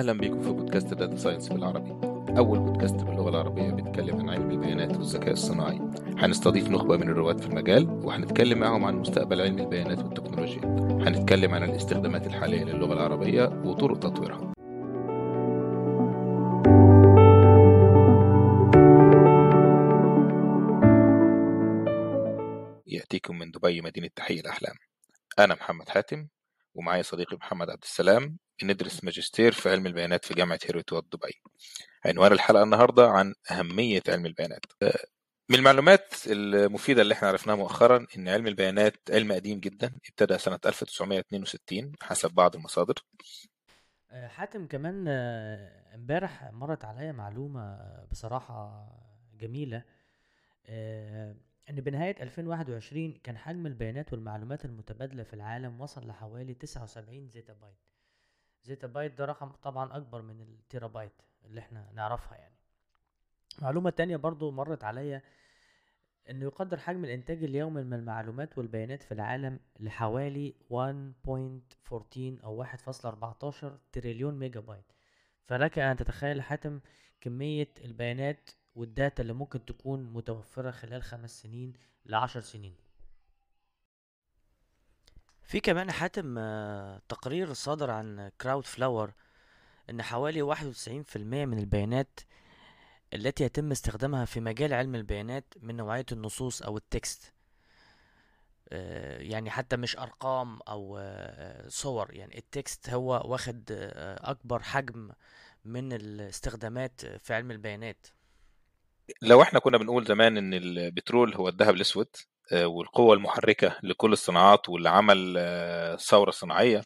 أهلا بيكم في بودكاست data science بالعربي. أول بودكاست باللغة العربية بيتكلم عن علم البيانات والذكاء الصناعي. هنستضيف نخبة من الرواد في المجال وهنتكلم معهم عن مستقبل علم البيانات والتكنولوجيا. هنتكلم عن الاستخدامات الحالية للغة العربية وطرق تطويرها. يأتيكم من دبي مدينة تحقيق الأحلام. أنا محمد حاتم ومعايا صديقي محمد عبد السلام ندرس ماجستير في علم البيانات في جامعة هيروتوات دبي. عنوان الحلقة النهاردة عن أهمية علم البيانات. من المعلومات المفيدة اللي إحنا عرفناها مؤخرا إن علم البيانات علم قديم جدا ابتدى سنة 1962 حسب بعض المصادر. آه، حاتم كمان آه، امبارح مرت عليا معلومة آه، بصراحة جميلة. آه، إن بنهاية 2021 كان حجم البيانات والمعلومات المتبادلة في العالم وصل لحوالي 79 زيتا بايت زيتا بايت ده رقم طبعا أكبر من التيرا بايت اللي إحنا نعرفها يعني. معلومة تانية برضو مرت عليا إنه يقدر حجم الإنتاج اليومي من المعلومات والبيانات في العالم لحوالي 1.14 أو 1.14 تريليون ميجا بايت. فلك أن تتخيل حاتم كمية البيانات وال data اللي ممكن تكون متوفرة خلال خمس سنين لعشر سنين. في كمان حاتم آه، تقرير صادر عن CrowdFlower إن حوالي واحد وتسعين في المية من البيانات التي يتم استخدامها في مجال علم البيانات من نوعية النصوص أو ال text. آه، يعني حتى مش أرقام أو آه، صور يعني ال text هو واخد أكبر حجم من الاستخدامات في علم البيانات. لو إحنا كنا بنقول زمان إن البترول هو الذهب الأسود والقوة المحركة لكل الصناعات واللي عمل آه، ثورة صناعية.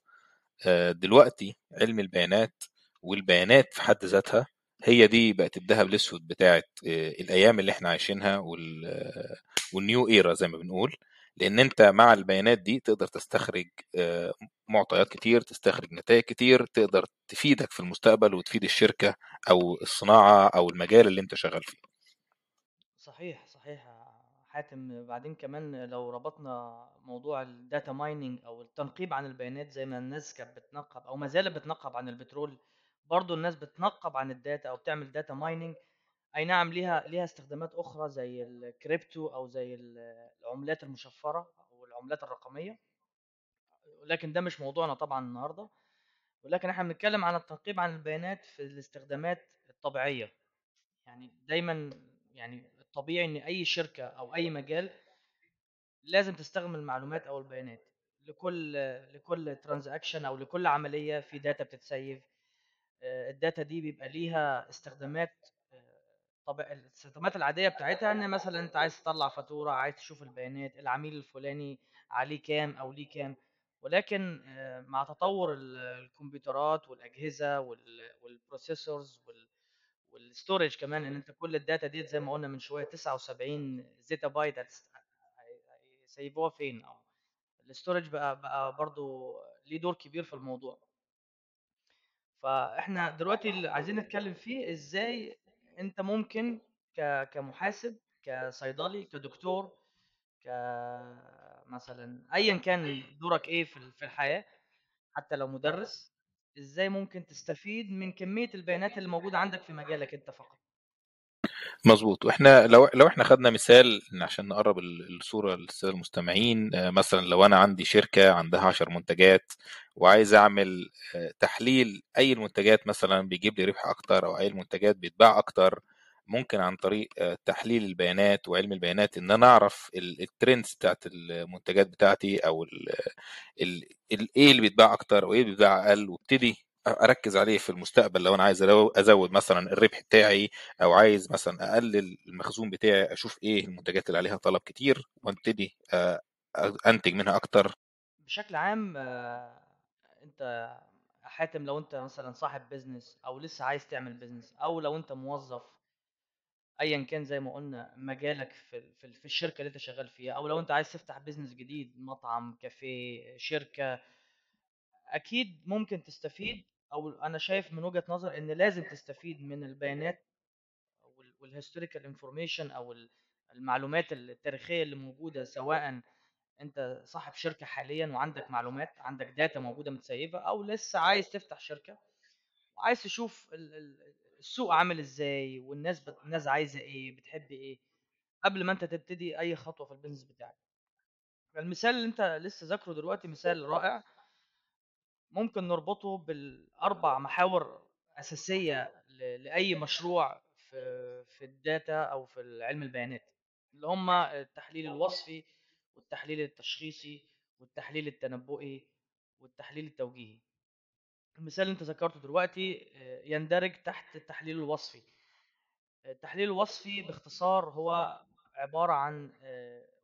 آه، دلوقتي علم البيانات والبيانات في حد ذاتها هي دي بقت الذهب الأسود بتاعت آه، الأيام اللي إحنا عايشينها وال- آه، والنيو إيرا زي ما بنقول. لأن أنت مع البيانات دي تقدر تستخرج آه، معطيات كتير تستخرج نتائج كتير تقدر تفيدك في المستقبل وتفيد الشركة أو الصناعة أو المجال اللي أنت شغال فيه. صحيح صحيح. حاتم بعدين كمان لو ربطنا موضوع ال data mining أو التنقيب عن البيانات زي ما الناس كانت بتنقب أو ما زالت بتنقب عن البترول برضو الناس بتنقب عن ال data أو بتعمل data mining أي نعم ليها ليها استخدامات أخرى زي الكريبتو أو زي ال- العملات المشفرة أو العملات الرقمية. ولكن ده مش موضوعنا طبعا النهارده. ولكن إحنا بنتكلم عن التنقيب عن البيانات في الاستخدامات الطبيعية. يعني دايما يعني الطبيعي إن أي شركة أو أي مجال لازم تستخدم المعلومات أو البيانات لكل لكل transaction أو لكل عملية في data بتتسيف. آه، ال data دي بيبقى ليها استخدامات آه، طبعا الاستخدامات العادية بتاعتها إن مثلا أنت عايز تطلع فاتورة عايز تشوف البيانات العميل الفلاني عليه كام أو ليه كام. ولكن آه، مع تطور ال- الكمبيوترات والأجهزة وال processors وال storage كمان إن أنت كل الداتا دي زي ما قلنا من شوية 79 zettabyte هيسيبوها فين؟ أو ال storage بقى بقى برضو ليه دور كبير في الموضوع. فإحنا دلوقتي اللي عايزين نتكلم فيه إزاي أنت ممكن كمحاسب كصيدلي كدكتور ك مثلا ايا كان دورك إيه في الحياة حتى لو مدرس إزاي ممكن تستفيد من كمية البيانات اللي موجودة عندك في مجالك أنت فقط؟ مظبوط وإحنا لو لو إحنا خدنا مثال عشان نقرب ال- الصورة للسادة المستمعين آه، مثلا لو أنا عندي شركة عندها 10 منتجات وعايز أعمل آه، تحليل أي المنتجات مثلا بيجيب لي ربح أكتر أو أي المنتجات بيتباع أكتر ممكن عن طريق آه، تحليل البيانات وعلم البيانات إن أنا أعرف ال- ال trends بتاعت المنتجات بتاعتي أو ال ال ال- إيه اللي بيتباع أكتر وإيه اللي بيتباع أقل وأبتدي أركز عليه في المستقبل لو أنا عايز أزود مثلا الربح بتاعي أو عايز مثلا أقلل المخزون بتاعي أشوف إيه المنتجات اللي عليها طلب كتير وأبتدي آه، أنتج منها أكتر. بشكل عام آه، أنت حاتم لو أنت مثلا صاحب business أو لسه عايز تعمل business أو لو أنت موظف ايا كان زي ما قلنا مجالك في في الشركة اللي أنت شغال فيها أو لو أنت عايز تفتح business جديد مطعم كافيه شركة أكيد ممكن تستفيد أو أنا شايف من وجهة نظر إن لازم تستفيد من البيانات وال historical information أو ال- المعلومات التاريخية اللي موجودة سواء أنت صاحب شركة حاليا وعندك معلومات عندك data موجودة متسيفه أو لسه عايز تفتح شركة وعايز تشوف السوق عامل إزاي؟ والناس بت... الناس عايزة إيه؟ بتحب إيه؟ قبل ما أنت تبتدي أي خطوة في ال business بتاعك. المثال اللي أنت لسه ذاكره دلوقتي مثال رائع. ممكن نربطه بالأربع محاور أساسية لأي مشروع في في ال data أو في علم البيانات. اللي هم التحليل الوصفي والتحليل التشخيصي والتحليل التنبؤي والتحليل التوجيهي. المثال اللي أنت ذكرته دلوقتي يندرج تحت التحليل الوصفي. التحليل الوصفي باختصار هو عبارة عن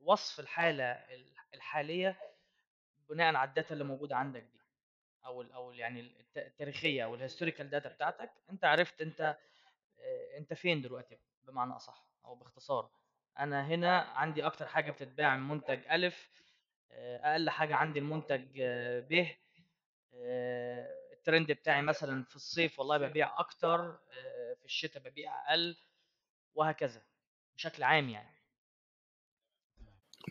وصف الحالة الحالية بناء على ال data اللي موجودة عندك دي أو أو يعني التاريخية أو ال historical data بتاعتك. أنت عرفت أنت أنت فين دلوقتي بمعنى أصح أو باختصار. أنا هنا عندي أكتر حاجة بتتباع من منتج ألف أقل حاجة عندي المنتج ب الترند بتاعي مثلا في الصيف والله ببيع أكتر في الشتاء ببيع أقل وهكذا بشكل عام يعني.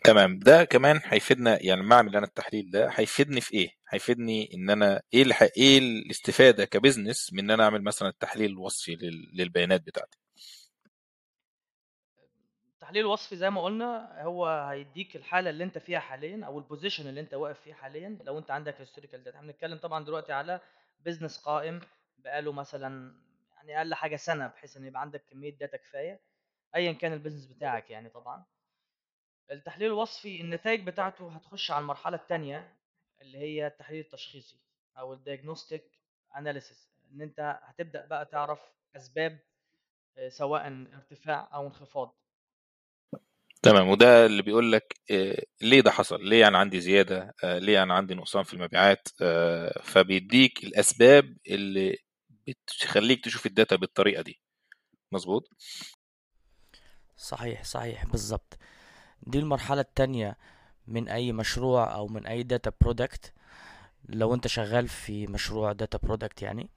تمام. ده كمان هيفيدنا يعني مع اعمل أنا التحليل ده هيفيدني في إيه؟ هيفيدني إن أنا إيه الح... إيه الاستفادة كبزنس من إن أنا أعمل مثلا التحليل الوصفي لل... للبيانات بتاعتي؟ التحليل الوصفي زي ما قلنا هو هيديك الحالة اللي أنت فيها حاليا أو ال position اللي أنت واقف فيه حاليا. لو أنت عندك historical data بنتكلم طبعا دلوقتي على business قائم بقاله مثلا يعني أقل حاجة سنة بحيث إن يبقى عندك كمية data كفاية ايا كان ال business بتاعك يعني طبعا. التحليل الوصفي النتائج بتاعته هتخش على المرحلة الثانية اللي هي التحليل التشخيصي أو ال diagnostic analysis إن أنت هتبدأ بقى تعرف أسباب سواء ارتفاع أو انخفاض. تمام. وده اللي بيقول لك ليه ده حصل؟ ليه أنا عندي زيادة؟ ليه أنا عندي نقصان في المبيعات؟ فبيديك الأسباب اللي بتخليك تشوف ال data بالطريقة دي. مظبوط؟ صحيح صحيح بالظبط دي المرحلة التانية من أي مشروع أو من أي data product لو أنت شغال في مشروع data product يعني.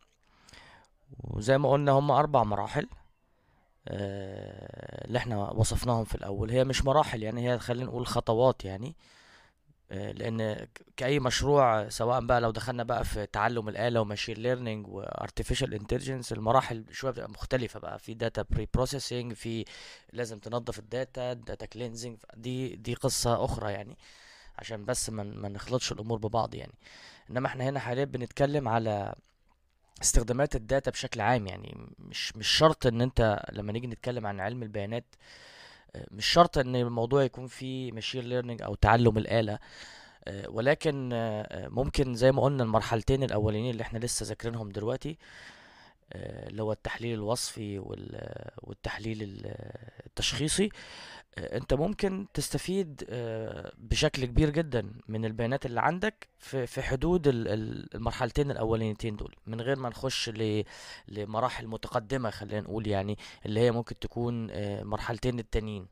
وزي ما قلنا هم أربع مراحل. اللي إحنا وصفناهم في الأول. هي مش مراحل يعني هي خلينا نقول خطوات يعني. لأن كأي مشروع سواء بقى لو دخلنا بقى في تعلم الآلة و machine learning و artificial intelligence المراحل شوية بتبقى مختلفة بقى. في data preprocessing في لازم تنظف ال data data cleansing دي دي قصة أخرى يعني عشان بس ما نخلطش الأمور ببعض يعني. إنما إحنا هنا حاليا بنتكلم على استخدامات ال data بشكل عام يعني مش مش شرط إن أنت لما نيجي نتكلم عن علم البيانات مش شرط إن الموضوع يكون فيه machine learning أو تعلم الآلة ولكن ممكن زي ما قلنا المرحلتين الأولانيين اللي إحنا لسه ذاكرينهم دلوقتي اللي هو التحليل الوصفي والتحليل التشخيصي. انت ممكن تستفيد بشكل كبير جدا من البيانات اللي عندك في حدود المرحلتين الأولانيتين دول من غير ما نخش لمراحل متقدمة خلينا نقول يعني اللي هي ممكن تكون مرحلتين التانيين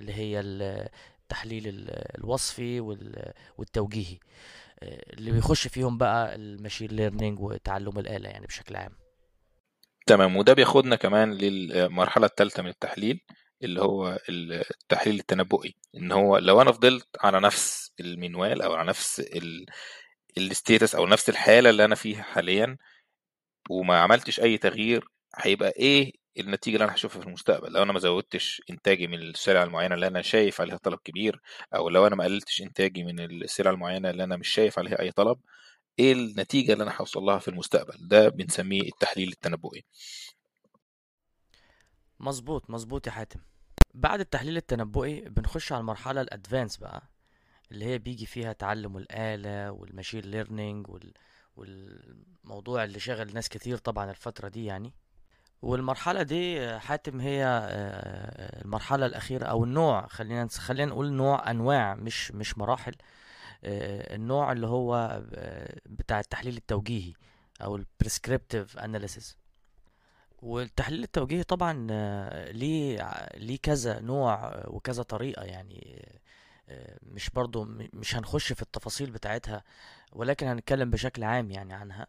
اللي هي التحليل الوصفي والتوجيهي. اللي بيخش فيهم بقى الماشين ليرنينج وتعلم الآلة يعني بشكل عام. تمام. وده بياخدنا كمان للمرحلة الثالثة من التحليل اللي هو التحليل التنبؤي. إن هو لو أنا فضلت على نفس المنوال أو على نفس الستيتس أو نفس الحالة اللي أنا فيها حاليا وما عملتش أي تغيير هيبقى إيه النتيجة اللي أنا هشوفها في المستقبل؟ لو أنا ما زودتش إنتاجي من السلع المعينة اللي أنا شايف عليها طلب كبير أو لو أنا ما قللتش إنتاجي من السلع المعينة اللي أنا مش شايف عليها أي طلب إيه النتيجة اللي أنا هوصل لها في المستقبل؟ ده بنسميه التحليل التنبؤي. مظبوط مظبوط يا حاتم. بعد التحليل التنبؤي بنخش على المرحلة ال advanced بقى اللي هي بيجي فيها تعلم الآلة وال machine learning وال... والموضوع اللي شغل ناس كتير طبعا الفترة دي يعني. والمرحلة دي حاتم هي المرحلة الأخيرة أو النوع خلينا خلينا نقول نوع أنواع مش مش مراحل. النوع اللي هو بتاع التحليل التوجيهي أو البريسكريبتيف أناليسيس والتحليل التوجيهي طبعا ليه ليه كذا نوع وكذا طريقة يعني مش برضو مش هنخش في التفاصيل بتاعتها ولكن هنتكلم بشكل عام يعني عنها.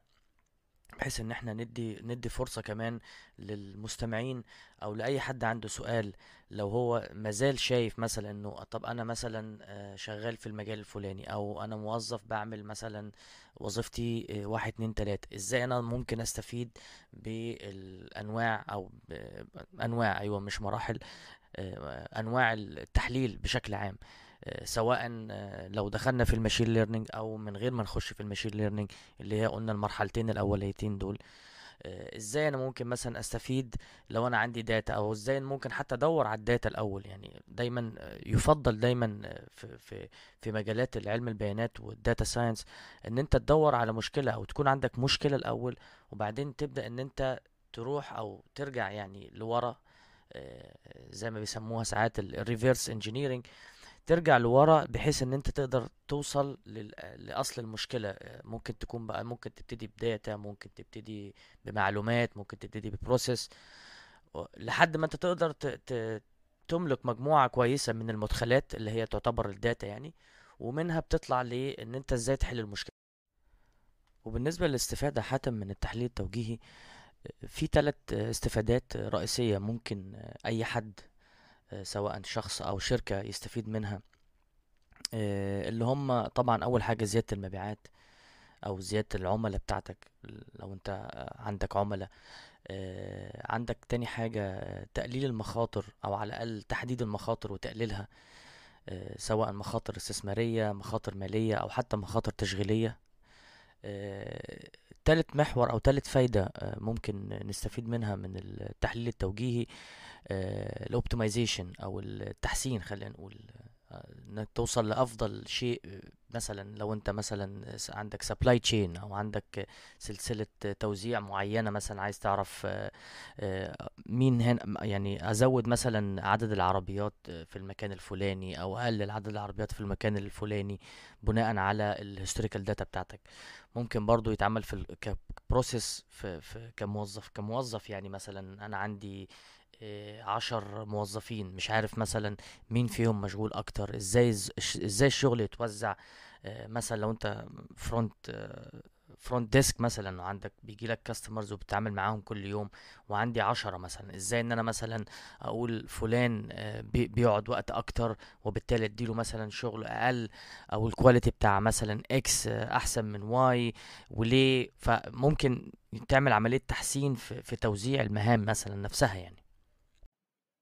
بحيث إن إحنا ندي ندي فرصة كمان للمستمعين أو لأي حد عنده سؤال لو هو مازال شايف مثلا إنه طب أنا مثلا آه، شغال في المجال الفلاني أو أنا موظف بعمل مثلا وظيفتي آه، واحد اتنين تلاتة إزاي أنا ممكن أستفيد بالأنواع أو أنواع أيوه مش مراحل آه، أنواع التحليل بشكل عام؟ سواء آه، لو دخلنا في ال machine learning أو من غير ما نخش في ال machine learning اللي هي قلنا المرحلتين الأوليتين دول آه، إزاي أنا ممكن مثلا أستفيد لو أنا عندي data أو إزاي ممكن حتى أدور على ال data الأول؟ يعني دايما آه، يفضل دايما آه، في في في مجالات العلم البيانات وال data science إن أنت تدور على مشكلة أو تكون عندك مشكلة الأول وبعدين تبدأ إن أنت تروح أو ترجع يعني لورا آه، زي ما بيسموها ساعات ال reverse engineering ترجع لورا بحيث إن أنت تقدر توصل لأصل المشكلة. ممكن تكون بقى ممكن تبتدي ب data ممكن تبتدي بمعلومات ممكن تبتدي ب process. لحد ما أنت تقدر. تملك مجموعة كويسة من المدخلات اللي هي تعتبر الداتا يعني ومنها بتطلع لأن أنت إزاي تحل المشكلة. وبالنسبة للاستفادة حتى من التحليل التوجيهي في ثلاث استفادات رئيسية ممكن أي حد سواء شخص أو شركة يستفيد منها. آه، اللي هم طبعا أول حاجة زيادة المبيعات أو زيادة العملاء بتاعتك. لو أنت آه، عندك عملاء آه، عندك تاني حاجة آه، تقليل المخاطر أو على الأقل تحديد المخاطر وتقليلها آه، سواء مخاطر استثمارية مخاطر مالية أو حتى مخاطر تشغيلية. آه، تالت محور أو تالت فايدة آه، ممكن نستفيد منها من التحليل التوجيهي ال optimization أو التحسين خلينا نقول آه، إنك توصل لأفضل شيء آه، مثلا لو أنت مثلا عندك supply chain أو عندك سلسلة توزيع معينة مثلا عايز تعرف آه، آه، مين هنا يعني أزود مثلا عدد العربيات في المكان الفلاني أو أقلل عدد العربيات في المكان الفلاني بناء على ال historical data بتاعتك. ممكن برضو يتعمل في ك process في, في كموظف كموظف يعني مثلا أنا عندي آه، عشر موظفين. مش عارف مثلا مين فيهم مشغول أكتر. إزاي إزاي الشغل يتوزع؟ آه، مثلا لو أنت front front desk مثلا وعندك بيجي لك customers وبتتعامل معاهم كل يوم وعندي عشرة مثلا. إزاي إن أنا مثلا أقول فلان آه، بي- بيقعد وقت أكتر وبالتالي أديله مثلا شغل أقل أو ال quality بتاع مثلا X أحسن من Y وليه؟ فممكن تعمل عملية تحسين في, في توزيع المهام مثلا نفسها يعني.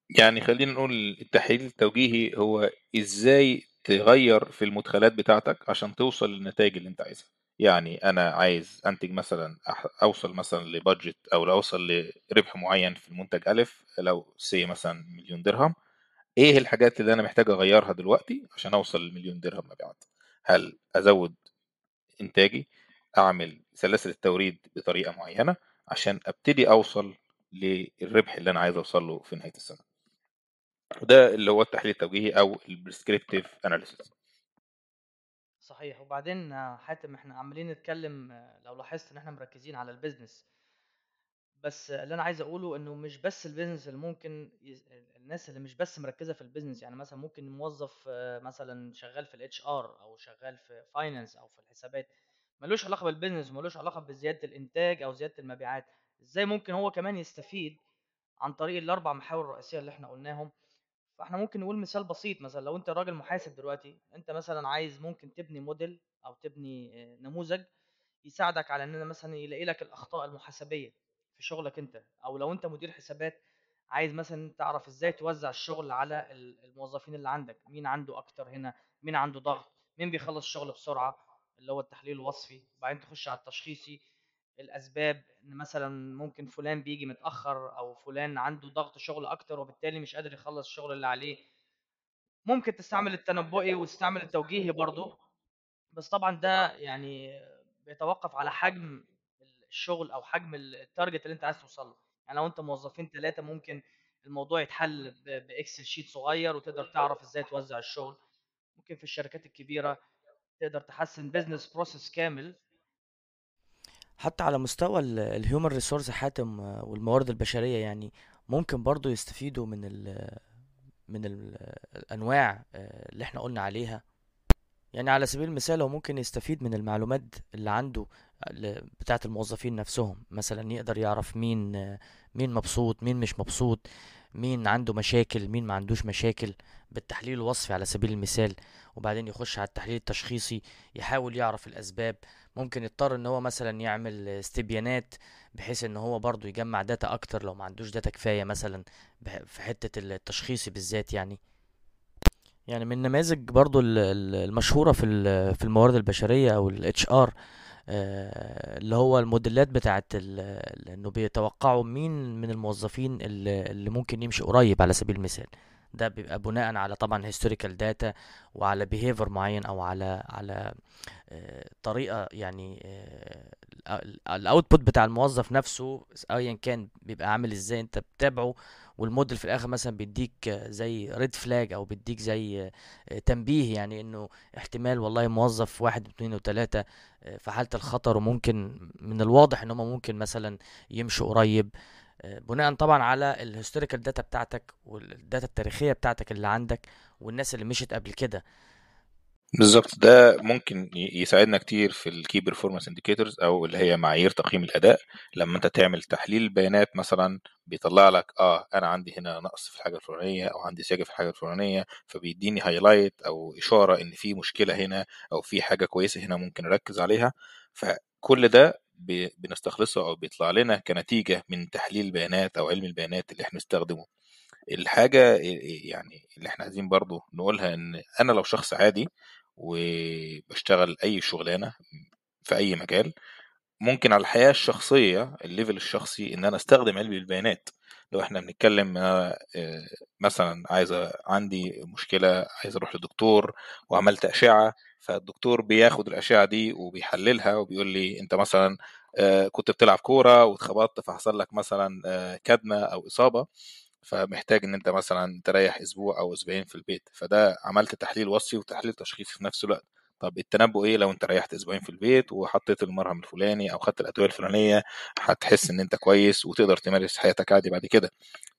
يعني خلينا نقول التحليل التوجيهي هو إزاي تغير في المدخلات بتاعتك عشان توصل للنتائج اللي أنت عايزها. يعني أنا عايز أنتج مثلا أوصل مثلا لبادجت أو أوصل لربح معين في المنتج ألف لو سي مثلا مليون درهم إيه الحاجات اللي أنا محتاج أغيرها دلوقتي عشان أوصل للمليون درهم مبيعات؟ هل أزود إنتاجي؟ أعمل سلاسل التوريد بطريقة معينة عشان أبتدي أوصل للربح اللي أنا عايز اوصل له في نهاية السنة. وده اللي هو التحليل التوجيهي أو ال prescriptive analysis صحيح. وبعدين حاتم إحنا عمالين نتكلم لو لاحظت إن إحنا مركزين على ال business بس اللي أنا عايز أقوله إنه مش بس ال business اللي ممكن. الناس اللي مش بس مركزة في ال business يعني مثلا ممكن موظف مثلا شغال في ال HR أو شغال في finance أو في الحسابات ملوش علاقة بال business وملوش علاقة بزيادة الإنتاج أو زيادة المبيعات. إزاي ممكن هو كمان يستفيد عن طريق الأربع محاور الرئيسية اللي إحنا قلناهم؟ فاحنا ممكن نقول مثال بسيط مثلا لو أنت راجل محاسب دلوقتي أنت مثلا عايز ممكن تبني موديل أو تبني آه، نموذج يساعدك على إن مثلا يلاقي لك الأخطاء المحاسبية في شغلك أنت. أو لو أنت مدير حسابات عايز مثلا تعرف إزاي توزع الشغل على ال- الموظفين اللي عندك. مين عنده أكتر هنا؟ مين عنده ضغط؟ مين بيخلص الشغل بسرعة؟ اللي هو التحليل الوصفي. وبعدين تخش على التشخيصي. الأسباب إن مثلا ممكن فلان بيجي متأخر أو فلان عنده ضغط شغل أكتر وبالتالي مش قادر يخلص الشغل اللي عليه. ممكن تستعمل التنبؤي وتستعمل التوجيهي برضه بس طبعا ده يعني بيتوقف على حجم الشغل أو حجم ال target اللي أنت عايز توصل له. يعني لو أنت موظفين ثلاثة ممكن الموضوع يتحل ب Excel sheet صغير وتقدر تعرف إزاي توزع الشغل. ممكن في الشركات الكبيرة تقدر تحسن business process كامل. حتى على مستوى ال human resource حاتم آه، والموارد البشرية يعني ممكن برضو يستفيدوا من ال من ال الأنواع آه، اللي إحنا قلنا عليها. يعني على سبيل المثال هو ممكن يستفيد من المعلومات اللي عنده ل- بتاعة الموظفين نفسهم. مثلا يقدر يعرف مين مين مبسوط مين مش مبسوط. مين عنده مشاكل مين ما عندوش مشاكل بالتحليل الوصفي على سبيل المثال وبعدين يخش على التحليل التشخيصي يحاول يعرف الأسباب. ممكن يضطر إن هو مثلا يعمل استبيانات بحيث إن هو برضو يجمع data أكتر لو ما عندوش data كفاية مثلا في حتة التشخيصي بالذات يعني. يعني من النماذج برضو ال- ال- المشهورة في في الموارد البشرية أو ال HR آه، اللي هو الموديلات بتاعت انه بيتوقعوا مين من الموظفين اللي اللي ممكن يمشي قريب على سبيل المثال. ده بيبقى بناء على طبعا historical data وعلى behavior معين أو على على آه، طريقة يعني ال output بتاع الموظف نفسه ايا كان بيبقى عامل إزاي انت بتتابعه والموديل في الآخر مثلا بيديك زي red flag أو بيديك زي تنبيه يعني إنه احتمال والله موظف واحد واثنين وثلاثة في حالة الخطر وممكن من الواضح إن هم ممكن مثلا يمشوا قريب. بناء طبعا على ال historical data بتاعتك وال data التاريخية بتاعتك اللي عندك والناس اللي مشيت قبل كده. بالظبط. ده ممكن يساعدنا كتير في ال key performance indicators أو اللي هي معايير تقييم الأداء. لما أنت تعمل تحليل بيانات مثلا بيطلع لك آه أنا عندي هنا نقص في الحاجة الفلانية أو عندي زياده في الحاجة الفلانية فبيديني highlight أو إشارة إن في مشكلة هنا أو في حاجة كويسة هنا ممكن أركز عليها. فكل ده بنستخلصه أو بيطلع لنا كنتيجة من تحليل البيانات أو علم البيانات اللي إحنا بنستخدمه الحاجة يعني اللي إحنا عايزين برضو نقولها إن أنا لو شخص عادي وبشتغل أي شغلانة في أي مجال ممكن على الحياة الشخصية الليفل الشخصي إن أنا أستخدم علم البيانات. لو إحنا بنتكلم آه، مثلا عايز عندي مشكلة عايز أروح لدكتور وعملت أشعة فالدكتور بياخد الأشعة دي وبيحللها وبيقول لي أنت مثلا آه، كنت بتلعب كورة واتخبطت فحصل لك مثلا آه، كدمة أو إصابة. فمحتاج إن أنت مثلا تريح أسبوع أو أسبوعين في البيت فده عملت تحليل وصفي وتحليل تشخيصي في نفس الوقت. طب التنبؤ إيه لو أنت ريحت أسبوعين في البيت وحطيت المرهم الفلاني أو خدت الأدوية الفلانية؟ هتحس إن أنت كويس وتقدر تمارس حياتك عادي بعد كده.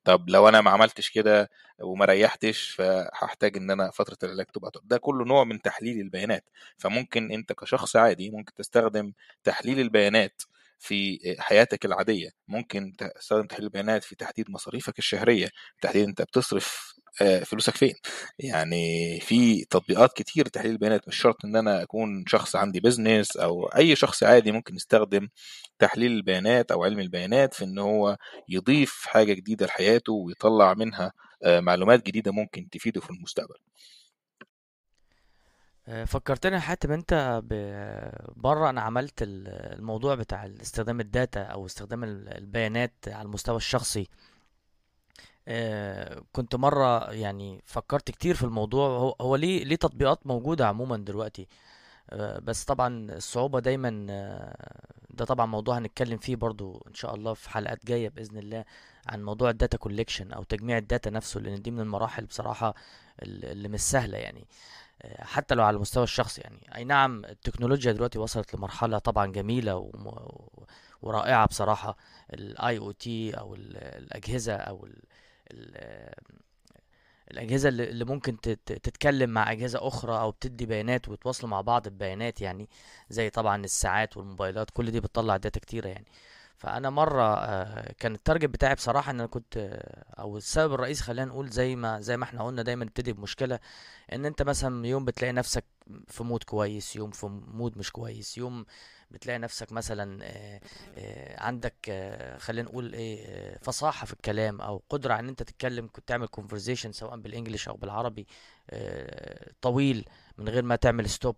طب لو أنا ما عملتش كده وما ريحتش فهحتاج إن أنا فترة العلاج تبقى ده كله نوع من تحليل البيانات. فممكن أنت كشخص عادي ممكن تستخدم تحليل البيانات في حياتك العادية. ممكن تستخدم تحليل البيانات في تحديد مصاريفك الشهرية تحديد أنت بتصرف آه، فلوسك فين. يعني في تطبيقات كتير تحليل البيانات مش شرط إن أنا أكون شخص عندي بيزنس أو أي شخص عادي ممكن يستخدم تحليل البيانات أو علم البيانات في إن هو يضيف حاجة جديدة لحياته ويطلع منها آه، معلومات جديدة ممكن تفيده في المستقبل. آه، فكرتني حاتم انت بره أنا عملت ال- الموضوع بتاع استخدام الداتا أو استخدام ال- البيانات على المستوى الشخصي. آه، كنت مرة يعني فكرت كتير في الموضوع. هو ليه ليه تطبيقات موجودة عموما دلوقتي؟ آه، بس طبعا الصعوبة دايما آه، ده طبعا موضوع هنتكلم فيه برضو إن شاء الله في حلقات جاية بإذن الله عن موضوع ال data collection أو تجميع ال data نفسه لأن دي من المراحل بصراحة ال- اللي مش سهلة يعني. حتى لو على المستوى الشخصي يعني. أي نعم التكنولوجيا دلوقتي وصلت لمرحلة طبعا جميلة وم- ورائعة بصراحة. ال IoT أو ال- الأجهزة أو ال ال- الأجهزة اللي ممكن تت- تتكلم مع أجهزة أخرى أو بتدي بيانات ويتواصلوا مع بعض ببيانات يعني زي طبعا الساعات والموبايلات كل دي بتطلع data كتيرة يعني. فأنا مرة آه، كان ال target بتاعي بصراحة إن أنا كنت آه، أو السبب الرئيسي خلينا نقول زي ما زي ما إحنا قلنا دايما نبتدي بمشكلة إن أنت مثلا يوم بتلاقي نفسك في mood كويس يوم في mood مش كويس يوم بتلاقي نفسك مثلا آه، عندك خلينا نقول إيه فصاحة في الكلام أو على إن أنت تتكلم كنت تعمل conversation سواء بال English أو بالعربي طويل من غير ما تعمل stop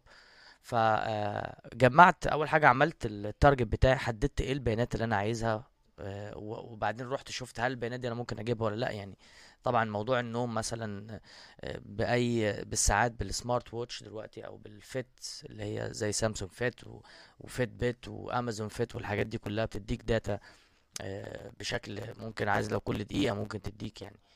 فجمعت أول حاجة عملت ال target بتاعي حددت إيه البيانات اللي أنا عايزها آه، وبعدين رحت شفت هل البيانات دي أنا ممكن أجيبها ولا لأ. يعني طبعا موضوع النوم مثلا آه، بأي بالساعات بال smart watch دلوقتي أو بال fit اللي هي زي Samsung Fit و Fitbit و Amazon Fit والحاجات دي كلها بتديك data آه، بشكل ممكن عايز لو كل دقيقة ممكن تديك يعني. آه،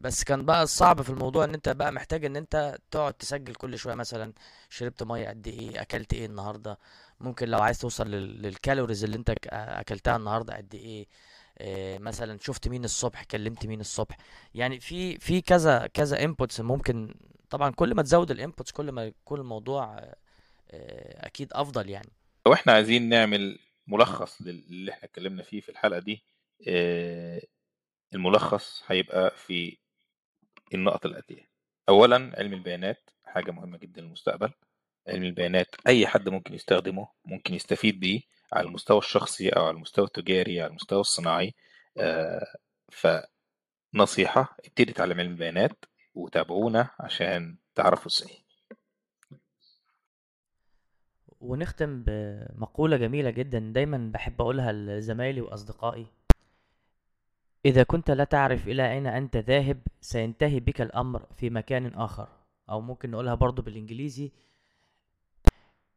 بس كان بقى الصعب في الموضوع إن أنت بقى محتاج إن أنت تقعد تسجل كل شوية مثلا شربت مية قد إيه أكلت إيه النهاردة؟ ممكن لو عايز توصل لل- لل calories اللي أنت أكلتها النهاردة قد إيه؟ آه، مثلا شفت مين الصبح كلمت مين الصبح؟ يعني في في كذا كذا inputs ممكن طبعا كل ما تزود ال inputs كل ما يكون الموضوع آه، آه، أكيد أفضل يعني. لو إحنا عايزين نعمل ملخص للي إحنا اتكلمنا فيه في الحلقة دي آه، الملخص هيبقى في النقط الآتية أولا علم البيانات حاجة مهمة جدا للمستقبل. علم البيانات أي حد ممكن يستخدمه ممكن يستفيد بيه على المستوى الشخصي أو على المستوى التجاري على المستوى الصناعي. آه، فنصيحة ابتدي تعلم علم البيانات وتابعونا عشان تعرفوا إزاي. ونختم بمقولة جميلة جدا دايما بحب أقولها لزمايلي وأصدقائي. إذا كنت لا تعرف إلى أين أنت ذاهب سينتهي بك الأمر في مكان آخر. أو ممكن نقولها برضو بالإنجليزي.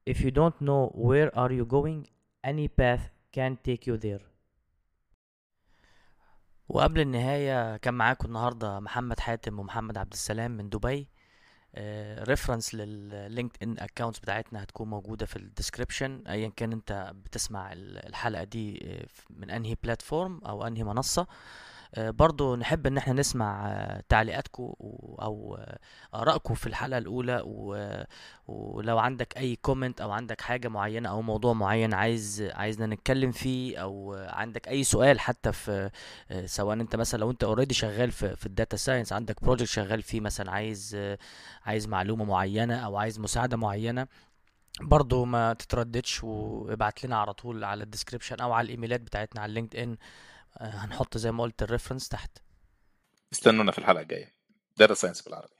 If you don't know where are you going any path can take you there. وقبل النهاية كان معاكم النهاردة محمد حاتم ومحمد عبد السلام من دبي. reference لل LinkedIn accounts بتاعتنا هتكون موجودة في ال description. ايا كان أنت بتسمع الحلقة دي آه، من أنهي platform أو أنهي منصة. آه، برضو نحب إن إحنا نسمع آه، تعليقاتكم أو آه، ارائكم في الحلقة الأولى ولو عندك أي comment أو عندك حاجة معينة أو موضوع معين عايز عايزنا نتكلم فيه أو عندك أي سؤال حتى في سواء أنت مثلا لو أنت already شغال في في ال data science عندك project شغال فيه مثلا عايز عايز معلومة معينة أو عايز مساعدة معينة برضو ما تترددش وابعت لنا على طول على ال description أو على الإيميلات بتاعتنا على LinkedIn هنحط زي ما قلت ال reference تحت. استنونا في الحلقة الجاية. Data Science بالعربي.